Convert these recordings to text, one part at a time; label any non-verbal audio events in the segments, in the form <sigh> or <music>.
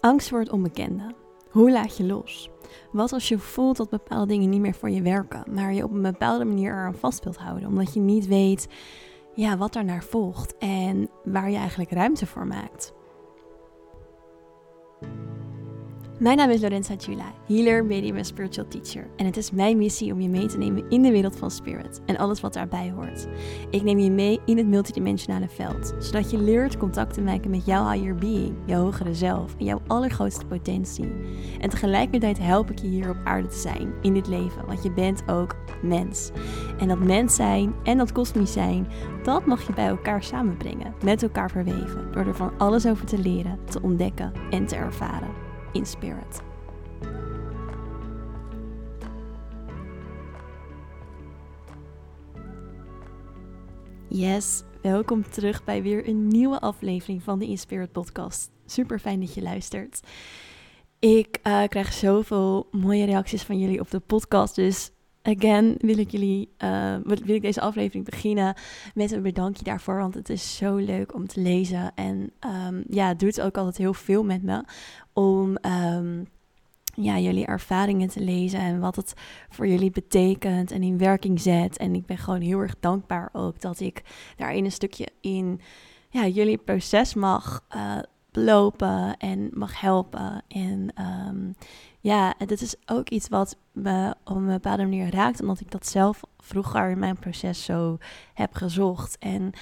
Angst voor het onbekende. Hoe laat je los? Wat als je voelt dat bepaalde dingen niet meer voor je werken, maar je op een bepaalde manier eraan vast wilt houden, omdat je niet weet ja, wat daarnaar volgt en waar je eigenlijk ruimte voor maakt? Mijn naam is Lorenza Giula, healer, medium en spiritual teacher. En het is mijn missie om je mee te nemen in de wereld van spirit en alles wat daarbij hoort. Ik neem je mee in het multidimensionale veld, zodat je leert contact te maken met jouw higher being, jouw hogere zelf en jouw allergrootste potentie. En tegelijkertijd help ik je hier op aarde te zijn, in dit leven, want je bent ook mens. En dat mens zijn en dat kosmisch zijn, dat mag je bij elkaar samenbrengen, met elkaar verweven, door er van alles over te leren, te ontdekken en te ervaren in spirit. Yes, welkom terug bij weer een nieuwe aflevering van de In Spirit podcast. Super fijn dat je luistert. Ik uh, krijg zoveel mooie reacties van jullie op de podcast, dus again wil ik jullie, uh, wil ik deze aflevering beginnen met een bedankje daarvoor, want het is zo leuk om te lezen en um, ja, het doet ook altijd heel veel met me om um, ja, jullie ervaringen te lezen en wat het voor jullie betekent en in werking zet. En ik ben gewoon heel erg dankbaar ook dat ik daarin een stukje in ja, jullie proces mag uh, lopen en mag helpen. En um, ja, dit is ook iets wat me op een bepaalde manier raakt, omdat ik dat zelf vroeger in mijn proces zo heb gezocht. En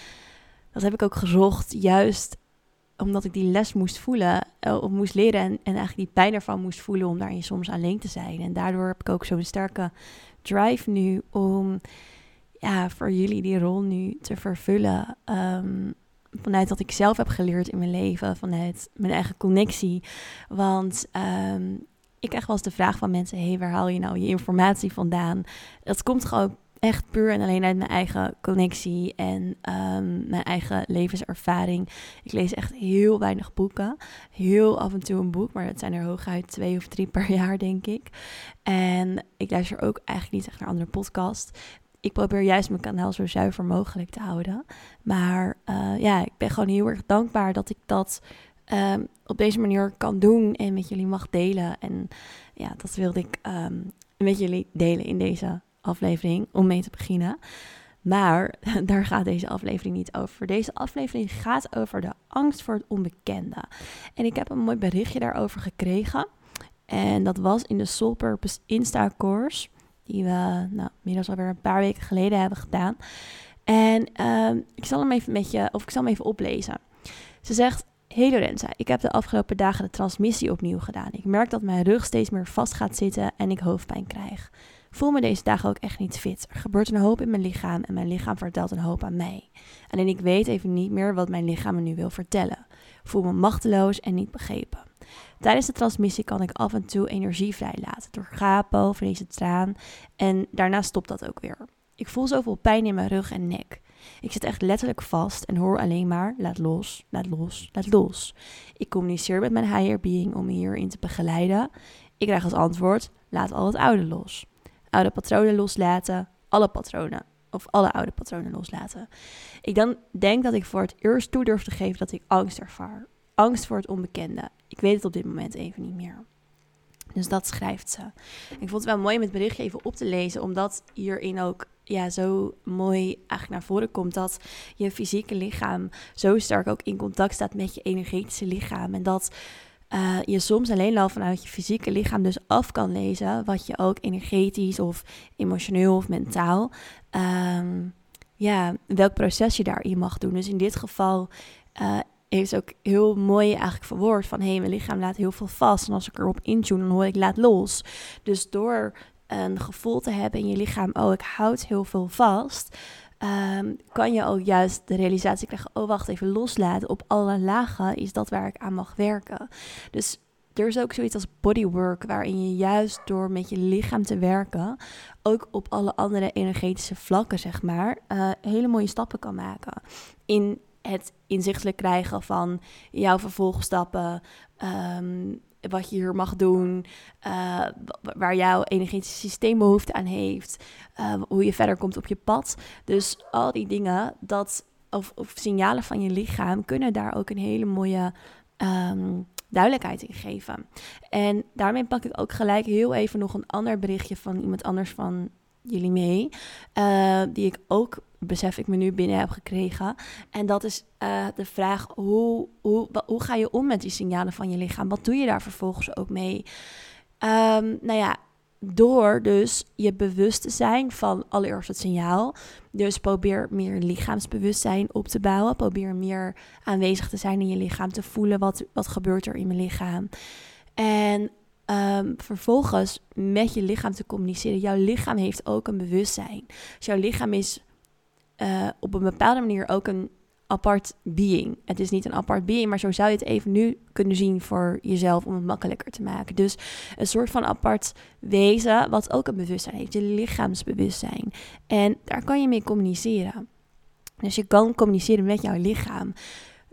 dat heb ik ook gezocht juist omdat ik die les moest voelen, uh, of moest leren en, en eigenlijk die pijn ervan moest voelen om daarin soms alleen te zijn. En daardoor heb ik ook zo'n sterke drive nu om ja, voor jullie die rol nu te vervullen. Um, vanuit wat ik zelf heb geleerd in mijn leven, vanuit mijn eigen connectie. Want um, ik krijg wel eens de vraag van mensen: hey, waar haal je nou je informatie vandaan? Dat komt gewoon echt puur en alleen uit mijn eigen connectie en um, mijn eigen levenservaring. Ik lees echt heel weinig boeken. Heel af en toe een boek, maar dat zijn er hooguit twee of drie per <laughs> jaar, denk ik. En ik luister ook eigenlijk niet echt naar andere podcasts. Ik probeer juist mijn kanaal zo zuiver mogelijk te houden. Maar uh, ja, ik ben gewoon heel erg dankbaar dat ik dat um, op deze manier kan doen en met jullie mag delen. En ja, dat wilde ik um, met jullie delen in deze aflevering om mee te beginnen. Maar <laughs> daar gaat deze aflevering niet over. Deze aflevering gaat over de angst voor het onbekende. En ik heb een mooi berichtje daarover gekregen. En dat was in de Soul Purpose Insta course. Die we nou, inmiddels alweer een paar weken geleden hebben gedaan. En uh, ik zal hem even met je, of ik zal hem even oplezen. Ze zegt: Hey Lorenza, ik heb de afgelopen dagen de transmissie opnieuw gedaan. Ik merk dat mijn rug steeds meer vast gaat zitten en ik hoofdpijn krijg voel me deze dagen ook echt niet fit. Er gebeurt een hoop in mijn lichaam en mijn lichaam vertelt een hoop aan mij. Alleen ik weet even niet meer wat mijn lichaam me nu wil vertellen. Voel me machteloos en niet begrepen. Tijdens de transmissie kan ik af en toe energie vrijlaten door gapen of deze traan en daarna stopt dat ook weer. Ik voel zoveel pijn in mijn rug en nek. Ik zit echt letterlijk vast en hoor alleen maar laat los, laat los, laat los. Ik communiceer met mijn higher being om me hierin te begeleiden. Ik krijg als antwoord laat al het oude los oude patronen loslaten, alle patronen of alle oude patronen loslaten. Ik dan denk dat ik voor het eerst toe durf te geven dat ik angst ervaar. Angst voor het onbekende. Ik weet het op dit moment even niet meer. Dus dat schrijft ze. Ik vond het wel mooi om het berichtje even op te lezen, omdat hierin ook ja, zo mooi eigenlijk naar voren komt dat je fysieke lichaam zo sterk ook in contact staat met je energetische lichaam. En dat uh, je soms alleen al vanuit je fysieke lichaam dus af kan lezen wat je ook energetisch of emotioneel of mentaal, um, ja, welk proces je daarin mag doen. Dus in dit geval uh, is ook heel mooi eigenlijk verwoord van hé, hey, mijn lichaam laat heel veel vast en als ik erop intune, dan hoor ik laat los. Dus door een gevoel te hebben in je lichaam, oh, ik houd heel veel vast, um, kan je ook juist de realisatie krijgen: oh, wacht even, loslaten op alle lagen is dat waar ik aan mag werken. Dus er is ook zoiets als bodywork, waarin je juist door met je lichaam te werken, ook op alle andere energetische vlakken, zeg maar, uh, hele mooie stappen kan maken. In het inzichtelijk krijgen van jouw vervolgstappen, um, wat je hier mag doen, uh, waar jouw energetische systeem behoefte aan heeft, uh, hoe je verder komt op je pad. Dus al die dingen, dat, of, of signalen van je lichaam, kunnen daar ook een hele mooie um, duidelijkheid in geven. En daarmee pak ik ook gelijk heel even nog een ander berichtje van iemand anders van jullie mee. Uh, die ik ook, besef ik me nu, binnen heb gekregen. En dat is uh, de vraag, hoe, hoe, hoe ga je om met die signalen van je lichaam? Wat doe je daar vervolgens ook mee? Um, nou ja, door dus je bewust te zijn van allereerst het signaal. Dus probeer meer lichaamsbewustzijn op te bouwen. Probeer meer aanwezig te zijn in je lichaam. Te voelen wat, wat gebeurt er in mijn lichaam. En um, vervolgens met je lichaam te communiceren. Jouw lichaam heeft ook een bewustzijn. Dus jouw lichaam is uh, op een bepaalde manier ook een apart being. Het is niet een apart being, maar zo zou je het even nu kunnen zien voor jezelf om het makkelijker te maken. Dus een soort van apart wezen wat ook een bewustzijn heeft, je lichaamsbewustzijn. En daar kan je mee communiceren. Dus je kan communiceren met jouw lichaam.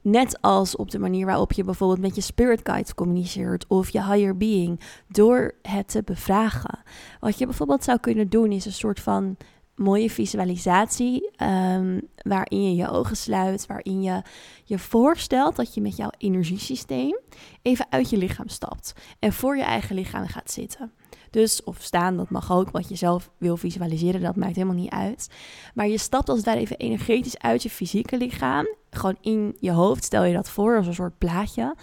Net als op de manier waarop je bijvoorbeeld met je spirit guide communiceert of je higher being, door het te bevragen. Wat je bijvoorbeeld zou kunnen doen is een soort van mooie visualisatie um, waarin je je ogen sluit, waarin je je voorstelt dat je met jouw energiesysteem even uit je lichaam stapt en voor je eigen lichaam gaat zitten. Dus of staan, dat mag ook, wat je zelf wil visualiseren, dat maakt helemaal niet uit. Maar je stapt als daar even energetisch uit je fysieke lichaam, gewoon in je hoofd, stel je dat voor als een soort plaatje.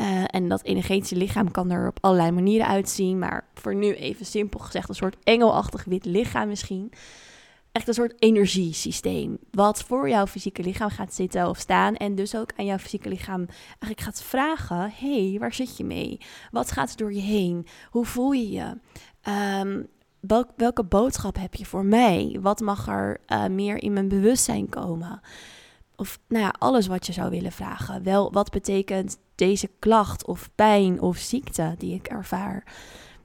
Uh, en dat energetische lichaam kan er op allerlei manieren uitzien, maar voor nu even simpel gezegd een soort engelachtig wit lichaam misschien echt een soort energiesysteem. Wat voor jouw fysieke lichaam gaat zitten of staan. En dus ook aan jouw fysieke lichaam eigenlijk gaat vragen: hey, waar zit je mee? Wat gaat er door je heen? Hoe voel je je? Um, welke boodschap heb je voor mij? Wat mag er uh, meer in mijn bewustzijn komen? Of nou ja, alles wat je zou willen vragen. Wel, wat betekent deze klacht of pijn of ziekte die ik ervaar?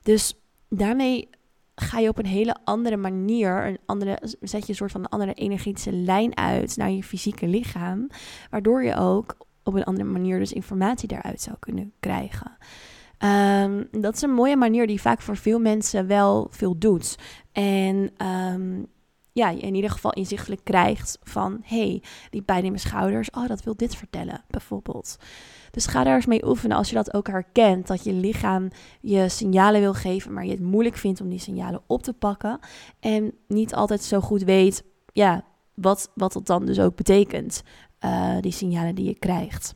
Dus daarmee ga je op een hele andere manier, een andere, zet je een soort van een andere energetische lijn uit naar je fysieke lichaam, waardoor je ook op een andere manier dus informatie daaruit zou kunnen krijgen. Um, dat is een mooie manier die vaak voor veel mensen wel veel doet. En um, ja, je in ieder geval inzichtelijk krijgt van... hey, die pijn in mijn schouders, oh, dat wil dit vertellen, bijvoorbeeld. Dus ga daar eens mee oefenen als je dat ook herkent. Dat je lichaam je signalen wil geven, maar je het moeilijk vindt om die signalen op te pakken. En niet altijd zo goed weet, ja, wat, wat dat dan dus ook betekent. Uh, die signalen die je krijgt.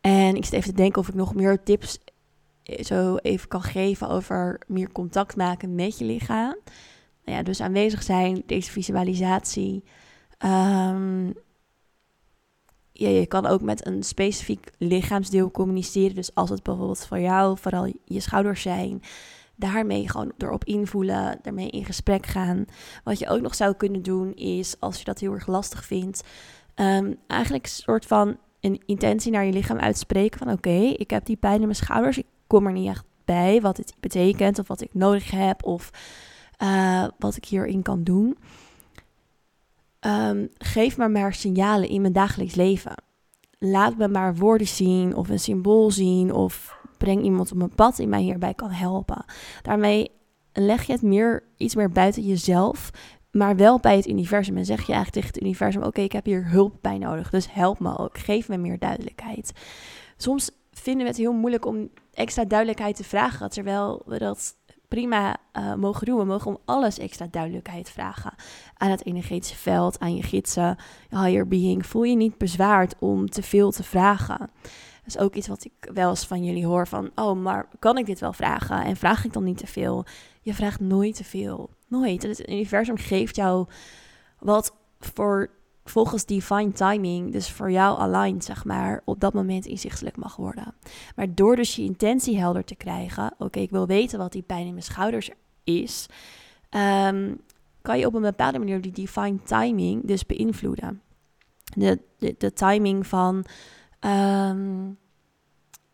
En ik zit even te denken of ik nog meer tips eh, zo even kan geven over meer contact maken met je lichaam. Nou ja, dus aanwezig zijn, deze visualisatie. Ja, je kan ook met een specifiek lichaamsdeel communiceren. Dus als het bijvoorbeeld voor jou vooral je schouders zijn, daarmee gewoon erop invoelen, daarmee in gesprek gaan. Wat je ook nog zou kunnen doen is, als je dat heel erg lastig vindt, um, eigenlijk een soort van een intentie naar je lichaam uitspreken van oké, ik heb die pijn in mijn schouders, ik kom er niet echt bij wat het betekent of wat ik nodig heb of uh, wat ik hierin kan doen. Um, geef me maar signalen in mijn dagelijks leven. Laat me maar woorden zien of een symbool zien of breng iemand op mijn pad die mij hierbij kan helpen. Daarmee leg je het meer, iets meer buiten jezelf, maar wel bij het universum. En zeg je eigenlijk tegen het universum: Oké, ik heb hier hulp bij nodig, dus help me ook. Geef me meer duidelijkheid. Soms vinden we het heel moeilijk om extra duidelijkheid te vragen, terwijl we dat prima uh, mogen doen. We mogen om alles extra duidelijkheid vragen aan het energetische veld, aan je gidsen, je higher being. Voel je niet bezwaard om te veel te vragen. Dat is ook iets wat ik wel eens van jullie hoor van, oh, maar kan ik dit wel vragen? En vraag ik dan niet te veel? Je vraagt nooit te veel. Nooit. Het universum geeft jou wat voor volgens divine timing, dus voor jou aligned, zeg maar, op dat moment inzichtelijk mag worden. Maar door dus je intentie helder te krijgen, oké, ik wil weten wat die pijn in mijn schouders is, um, kan je op een bepaalde manier die divine timing dus beïnvloeden. De, de, de timing van um,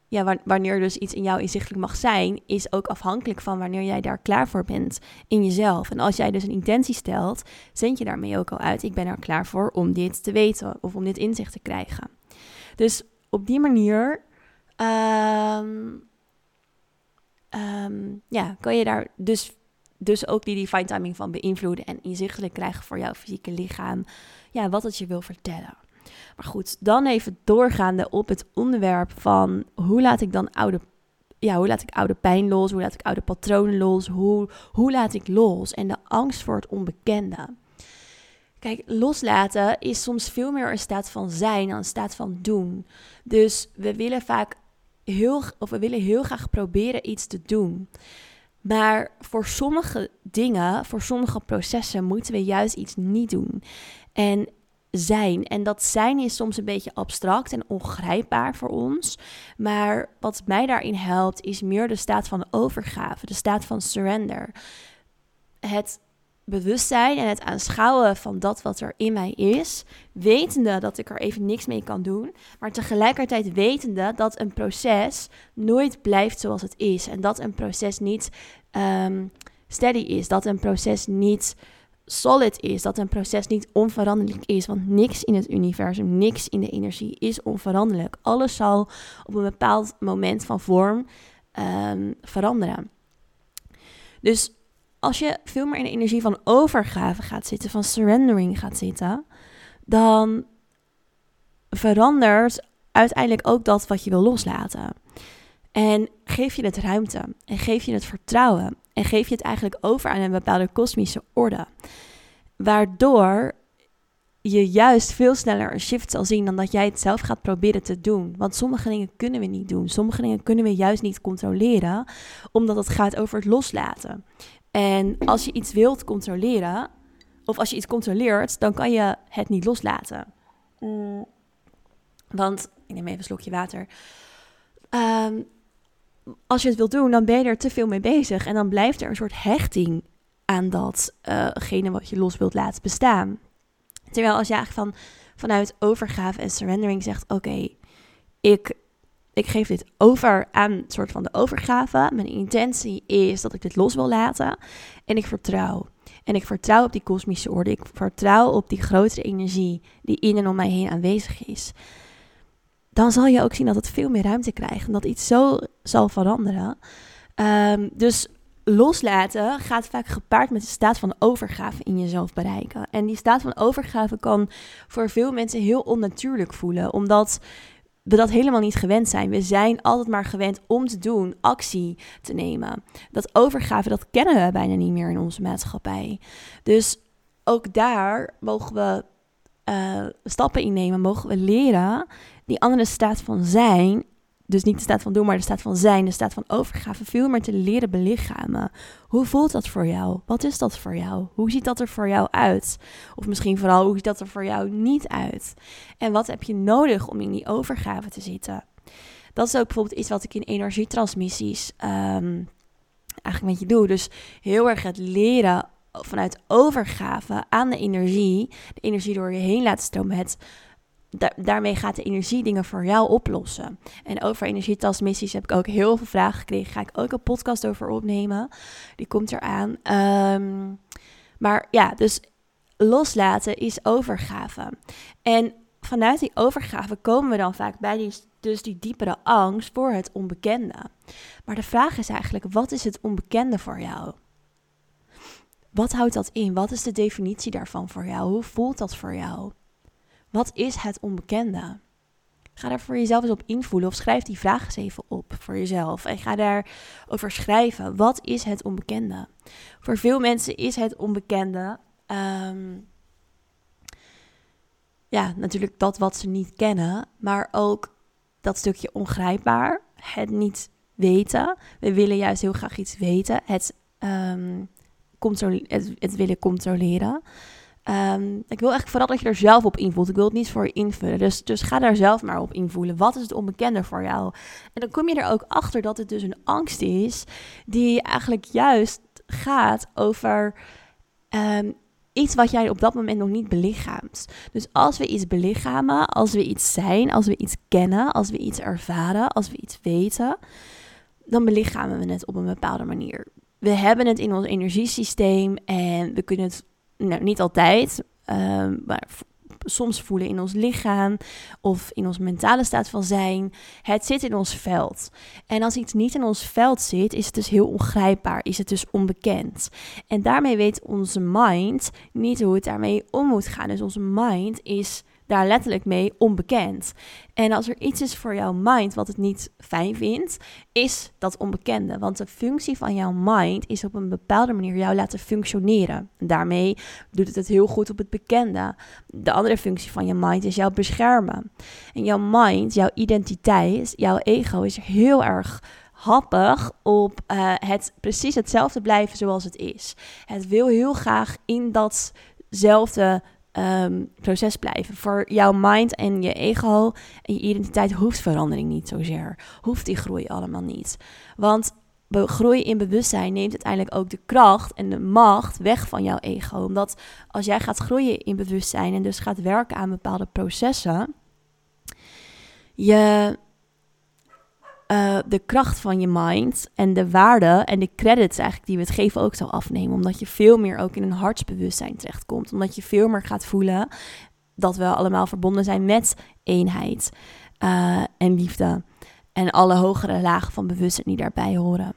ja, wanneer dus iets in jou inzichtelijk mag zijn, is ook afhankelijk van wanneer jij daar klaar voor bent in jezelf. En als jij dus een intentie stelt, zend je daarmee ook al uit: ik ben er klaar voor om dit te weten of om dit inzicht te krijgen. Dus op die manier um, um, ja, kan je daar dus, dus ook die divine timing van beïnvloeden en inzichtelijk krijgen voor jouw fysieke lichaam, ja, wat het je wil vertellen. Maar goed, dan even doorgaande op het onderwerp van hoe laat ik dan oude, ja, hoe laat ik oude pijn los? Hoe laat ik oude patronen los? Hoe, hoe laat ik los? En de angst voor het onbekende. Kijk, loslaten is soms veel meer een staat van zijn dan een staat van doen. Dus we willen vaak heel, of we willen heel graag proberen iets te doen. Maar voor sommige dingen, voor sommige processen, moeten we juist iets niet doen. En zijn. En dat zijn is soms een beetje abstract en ongrijpbaar voor ons. Maar wat mij daarin helpt, is meer de staat van overgave, de staat van surrender. Het bewustzijn en het aanschouwen van dat wat er in mij is, wetende dat ik er even niks mee kan doen, maar tegelijkertijd wetende dat een proces nooit blijft zoals het is en dat een proces niet um, steady is, dat een proces niet solid is, dat een proces niet onveranderlijk is, want niks in het universum, niks in de energie is onveranderlijk. Alles zal op een bepaald moment van vorm um, veranderen. Dus als je veel meer in de energie van overgave gaat zitten, van surrendering gaat zitten, dan verandert uiteindelijk ook dat wat je wil loslaten. En geef je het ruimte en geef je het vertrouwen en geef je het eigenlijk over aan een bepaalde kosmische orde. Waardoor je juist veel sneller een shift zal zien dan dat jij het zelf gaat proberen te doen. Want sommige dingen kunnen we niet doen. Sommige dingen kunnen we juist niet controleren, omdat het gaat over het loslaten. En als je iets wilt controleren, of als je iets controleert, dan kan je het niet loslaten. Mm. Want, ik neem even een slokje water. Um, als je het wilt doen, dan ben je er te veel mee bezig. En dan blijft er een soort hechting aan datgene uh wat je los wilt laten bestaan. Terwijl als je eigenlijk van, vanuit overgave en surrendering zegt: Oké, ik, ik geef dit over aan een soort van de overgave. Mijn intentie is dat ik dit los wil laten. En ik vertrouw. En ik vertrouw op die kosmische orde. Ik vertrouw op die grotere energie die in en om mij heen aanwezig is dan zal je ook zien dat het veel meer ruimte krijgt en dat iets zo zal veranderen. Um, dus loslaten gaat vaak gepaard met de staat van overgave in jezelf bereiken. En die staat van overgave kan voor veel mensen heel onnatuurlijk voelen, omdat we dat helemaal niet gewend zijn. We zijn altijd maar gewend om te doen, actie te nemen. Dat overgave, dat kennen we bijna niet meer in onze maatschappij. Dus ook daar mogen we uh, stappen innemen, mogen we leren die andere staat van zijn, dus niet de staat van doen, maar de staat van zijn, de staat van overgave, veel meer te leren belichamen. Hoe voelt dat voor jou? Wat is dat voor jou? Hoe ziet dat er voor jou uit? Of misschien vooral, hoe ziet dat er voor jou niet uit? En wat heb je nodig om in die overgave te zitten? Dat is ook bijvoorbeeld iets wat ik in energietransmissies um, eigenlijk met je doe. Dus heel erg het leren vanuit overgave aan de energie, de energie door je heen laten stromen, het daarmee gaat de energie dingen voor jou oplossen. En over energietasmissies heb ik ook heel veel vragen gekregen. Ga ik ook een podcast over opnemen. Die komt eraan. Um, maar ja, dus loslaten is overgave. En vanuit die overgave komen we dan vaak bij die, dus die diepere angst voor het onbekende. Maar de vraag is eigenlijk, wat is het onbekende voor jou? Wat houdt dat in? Wat is de definitie daarvan voor jou? Hoe voelt dat voor jou? Wat is het onbekende? Ga daar voor jezelf eens op invoelen of schrijf die vraag eens even op voor jezelf. En ga daarover schrijven. Wat is het onbekende? Voor veel mensen is het onbekende. Um, ja, natuurlijk dat wat ze niet kennen, maar ook dat stukje ongrijpbaar. Het niet weten. We willen juist heel graag iets weten. Het, um, het, het willen controleren. Um, ik wil eigenlijk vooral dat je er zelf op invoelt. Ik wil het niet voor je invullen. Dus, dus ga daar zelf maar op invoelen. Wat is het onbekende voor jou? En dan kom je er ook achter dat het dus een angst is die eigenlijk juist gaat over um, iets wat jij op dat moment nog niet belichaamt. Dus als we iets belichamen, als we iets zijn, als we iets kennen, als we iets ervaren, als we iets weten, dan belichamen we het op een bepaalde manier. We hebben het in ons energiesysteem en we kunnen het nou, niet altijd, ehm, maar soms voelen in ons lichaam of in onze mentale staat van zijn. Het zit in ons veld. En als iets niet in ons veld zit, is het dus heel ongrijpbaar, is het dus onbekend. En daarmee weet onze mind niet hoe het daarmee om moet gaan. Dus onze mind is daar letterlijk mee onbekend. En als er iets is voor jouw mind wat het niet fijn vindt, is dat onbekende. Want de functie van jouw mind is op een bepaalde manier jou laten functioneren. En daarmee doet het het heel goed op het bekende. De andere functie van je mind is jou beschermen. En jouw mind, jouw identiteit, jouw ego is heel erg happig op uh, het precies hetzelfde blijven zoals het is. Het wil heel graag in datzelfde um, proces blijven. Voor jouw mind en je ego en je identiteit hoeft verandering niet zozeer. Hoeft die groei allemaal niet. Want groei in bewustzijn neemt uiteindelijk ook de kracht en de macht weg van jouw ego. Omdat als jij gaat groeien in bewustzijn en dus gaat werken aan bepaalde processen, je uh, de kracht van je mind en de waarde en de credits eigenlijk die we het geven ook zal afnemen. Omdat je veel meer ook in een hartsbewustzijn terechtkomt. Omdat je veel meer gaat voelen dat we allemaal verbonden zijn met eenheid uh, en liefde. En alle hogere lagen van bewustzijn die daarbij horen.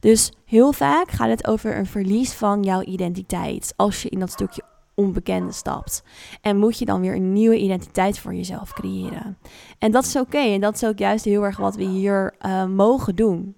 Dus heel vaak gaat het over een verlies van jouw identiteit. Als je in dat stukje onbekende stapt. En moet je dan weer een nieuwe identiteit voor jezelf creëren. En dat is oké. En dat is ook juist heel erg wat we hier uh, mogen doen.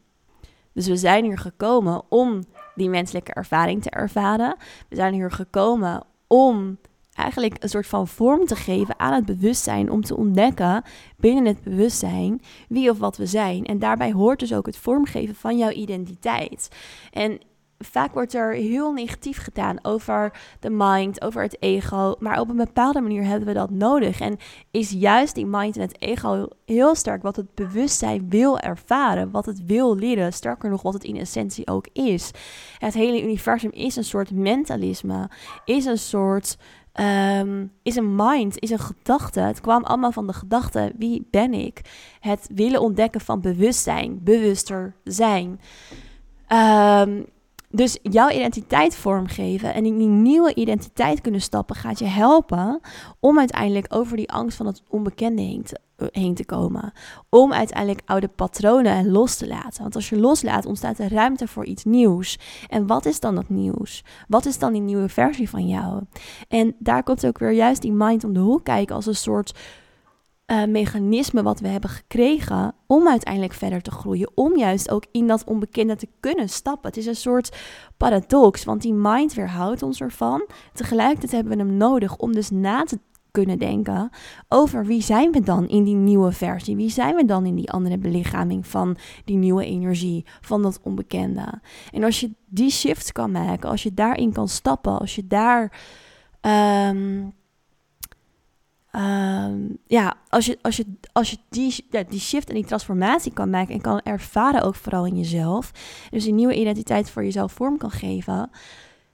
Dus we zijn hier gekomen om die menselijke ervaring te ervaren. We zijn hier gekomen om eigenlijk een soort van vorm te geven aan het bewustzijn. Om te ontdekken binnen het bewustzijn wie of wat we zijn. En daarbij hoort dus ook het vormgeven van jouw identiteit. En vaak wordt er heel negatief gedaan over de mind, over het ego. Maar op een bepaalde manier hebben we dat nodig. En is juist die mind en het ego heel sterk wat het bewustzijn wil ervaren, wat het wil leren. Sterker nog, wat het in essentie ook is. Het hele universum is een soort mentalisme, is een soort. Ehm, is een mind, is een gedachte. Het kwam allemaal van de gedachte: wie ben ik? Het willen ontdekken van bewustzijn, bewuster zijn. Um, dus jouw identiteit vormgeven en in die nieuwe identiteit kunnen stappen gaat je helpen om uiteindelijk over die angst van het onbekende heen te, heen te komen. Om uiteindelijk oude patronen los te laten. Want als je loslaat, ontstaat er ruimte voor iets nieuws. En wat is dan dat nieuws? Wat is dan die nieuwe versie van jou? En daar komt ook weer juist die mind om de hoek kijken als een soort uh, mechanisme wat we hebben gekregen om uiteindelijk verder te groeien. Om juist ook in dat onbekende te kunnen stappen. Het is een soort paradox, want die mind weerhoudt ons ervan. Tegelijkertijd hebben we hem nodig om dus na te kunnen denken over wie zijn we dan in die nieuwe versie? Wie zijn we dan in die andere belichaming van die nieuwe energie, van dat onbekende? En als je die shift kan maken, als je daarin kan stappen, als je daar... Um, Ehm, ja, als je, als je, als je die, die shift en die transformatie kan maken en kan ervaren ook vooral in jezelf, dus een nieuwe identiteit voor jezelf vorm kan geven,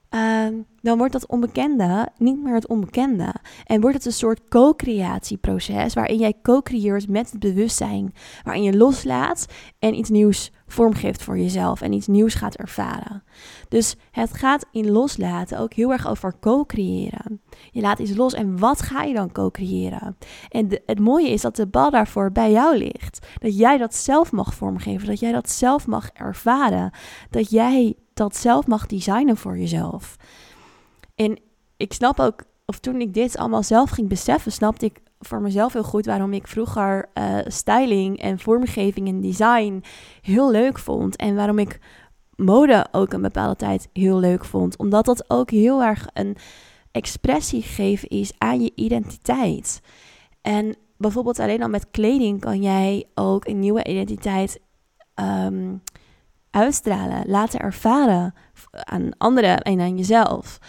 Ehm, dan wordt dat onbekende niet meer het onbekende. En wordt het een soort co-creatieproces waarin jij co-creëert met het bewustzijn. Waarin je loslaat en iets nieuws vormgeeft voor jezelf en iets nieuws gaat ervaren. Dus het gaat in loslaten ook heel erg over co-creëren. Je laat iets los en wat ga je dan co-creëren? En het mooie is dat de bal daarvoor bij jou ligt. Dat jij dat zelf mag vormgeven, dat jij dat zelf mag ervaren. Dat jij dat zelf mag designen voor jezelf. En ik snap ook, of toen ik dit allemaal zelf ging beseffen, snapte ik voor mezelf heel goed waarom ik vroeger uh, styling en vormgeving en design heel leuk vond. En waarom ik mode ook een bepaalde tijd heel leuk vond. Omdat dat ook heel erg een expressie geven is aan je identiteit. En bijvoorbeeld alleen al met kleding kan jij ook een nieuwe identiteit um, uitstralen, laten ervaren aan anderen en aan jezelf.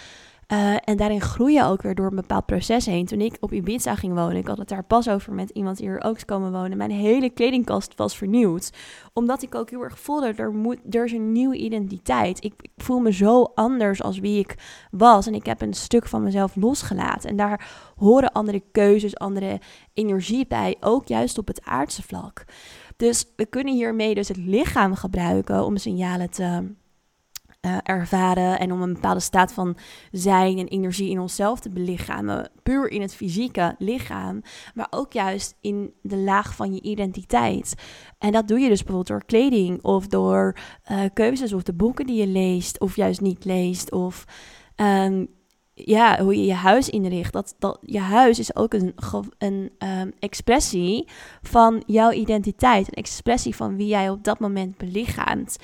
Uh, en daarin groei ook weer door een bepaald proces heen. Toen ik op Ibiza ging wonen, ik had het daar pas over met iemand die hier ook is komen wonen. Mijn hele kledingkast was vernieuwd. Omdat ik ook heel erg voelde, er, moet, er is een nieuwe identiteit. Ik, ik, voel me zo anders als wie ik was. En ik heb een stuk van mezelf losgelaten. En daar horen andere keuzes, andere energie bij. Ook juist op het aardse vlak. Dus we kunnen hiermee dus het lichaam gebruiken om signalen te uh, ervaren en om een bepaalde staat van zijn en energie in onszelf te belichamen. Puur in het fysieke lichaam, maar ook juist in de laag van je identiteit. En dat doe je dus bijvoorbeeld door kleding of door uh, keuzes of de boeken die je leest of juist niet leest of um, ja, hoe je je huis inricht. Dat, dat, je huis is ook een, een um, expressie van jouw identiteit. Een expressie van wie jij op dat moment belichaamt.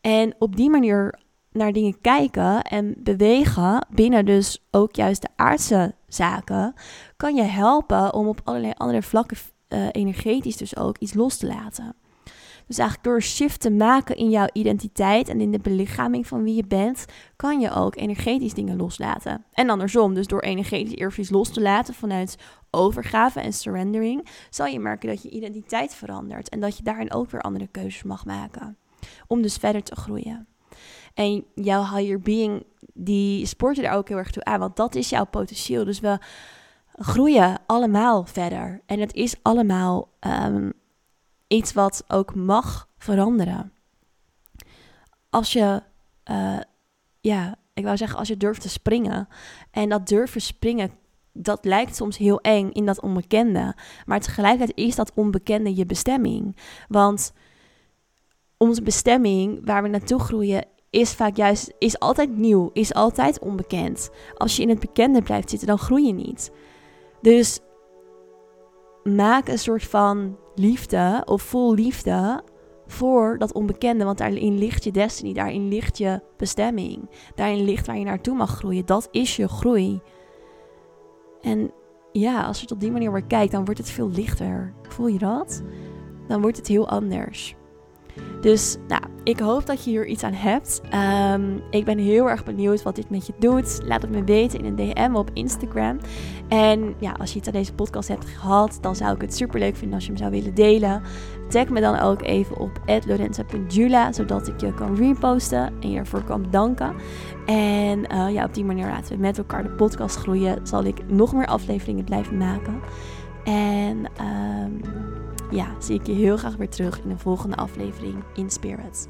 En op die manier naar dingen kijken en bewegen binnen dus ook juist de aardse zaken, kan je helpen om op allerlei andere vlakken uh, energetisch dus ook iets los te laten. Dus eigenlijk door shift te maken in jouw identiteit en in de belichaming van wie je bent, kan je ook energetisch dingen loslaten. En andersom, dus door energetisch eerst los te laten vanuit overgave en surrendering, zal je merken dat je identiteit verandert en dat je daarin ook weer andere keuzes mag maken. Om dus verder te groeien. En jouw higher being, die sport je daar ook heel erg toe aan, want dat is jouw potentieel. Dus we groeien allemaal verder. En het is allemaal um, iets wat ook mag veranderen. Als je, uh, ja, ik wou zeggen, als je durft te springen. En dat durven springen, dat lijkt soms heel eng in dat onbekende. Maar tegelijkertijd is dat onbekende je bestemming. Want onze bestemming, waar we naartoe groeien, is vaak juist, is altijd nieuw, is altijd onbekend. Als je in het bekende blijft zitten, dan groei je niet. Dus maak een soort van liefde of vol liefde voor dat onbekende. Want daarin ligt je destiny, daarin ligt je bestemming. Daarin ligt waar je naartoe mag groeien. Dat is je groei. En ja, als je het op die manier weer kijkt, dan wordt het veel lichter. Voel je dat? Dan wordt het heel anders. Dus nou, ik hoop dat je hier iets aan hebt. Ehm, ik ben heel erg benieuwd wat dit met je doet. Laat het me weten in een DM op Instagram. En ja, als je iets aan deze podcast hebt gehad, dan zou ik het super leuk vinden als je hem zou willen delen. Tag me dan ook even op lorenza.jula, zodat ik je kan reposten en je ervoor kan bedanken. En uh, ja, op die manier laten we met elkaar de podcast groeien. Zal ik nog meer afleveringen blijven maken. En um, ja, zie ik je heel graag weer terug in de volgende aflevering in Spirit.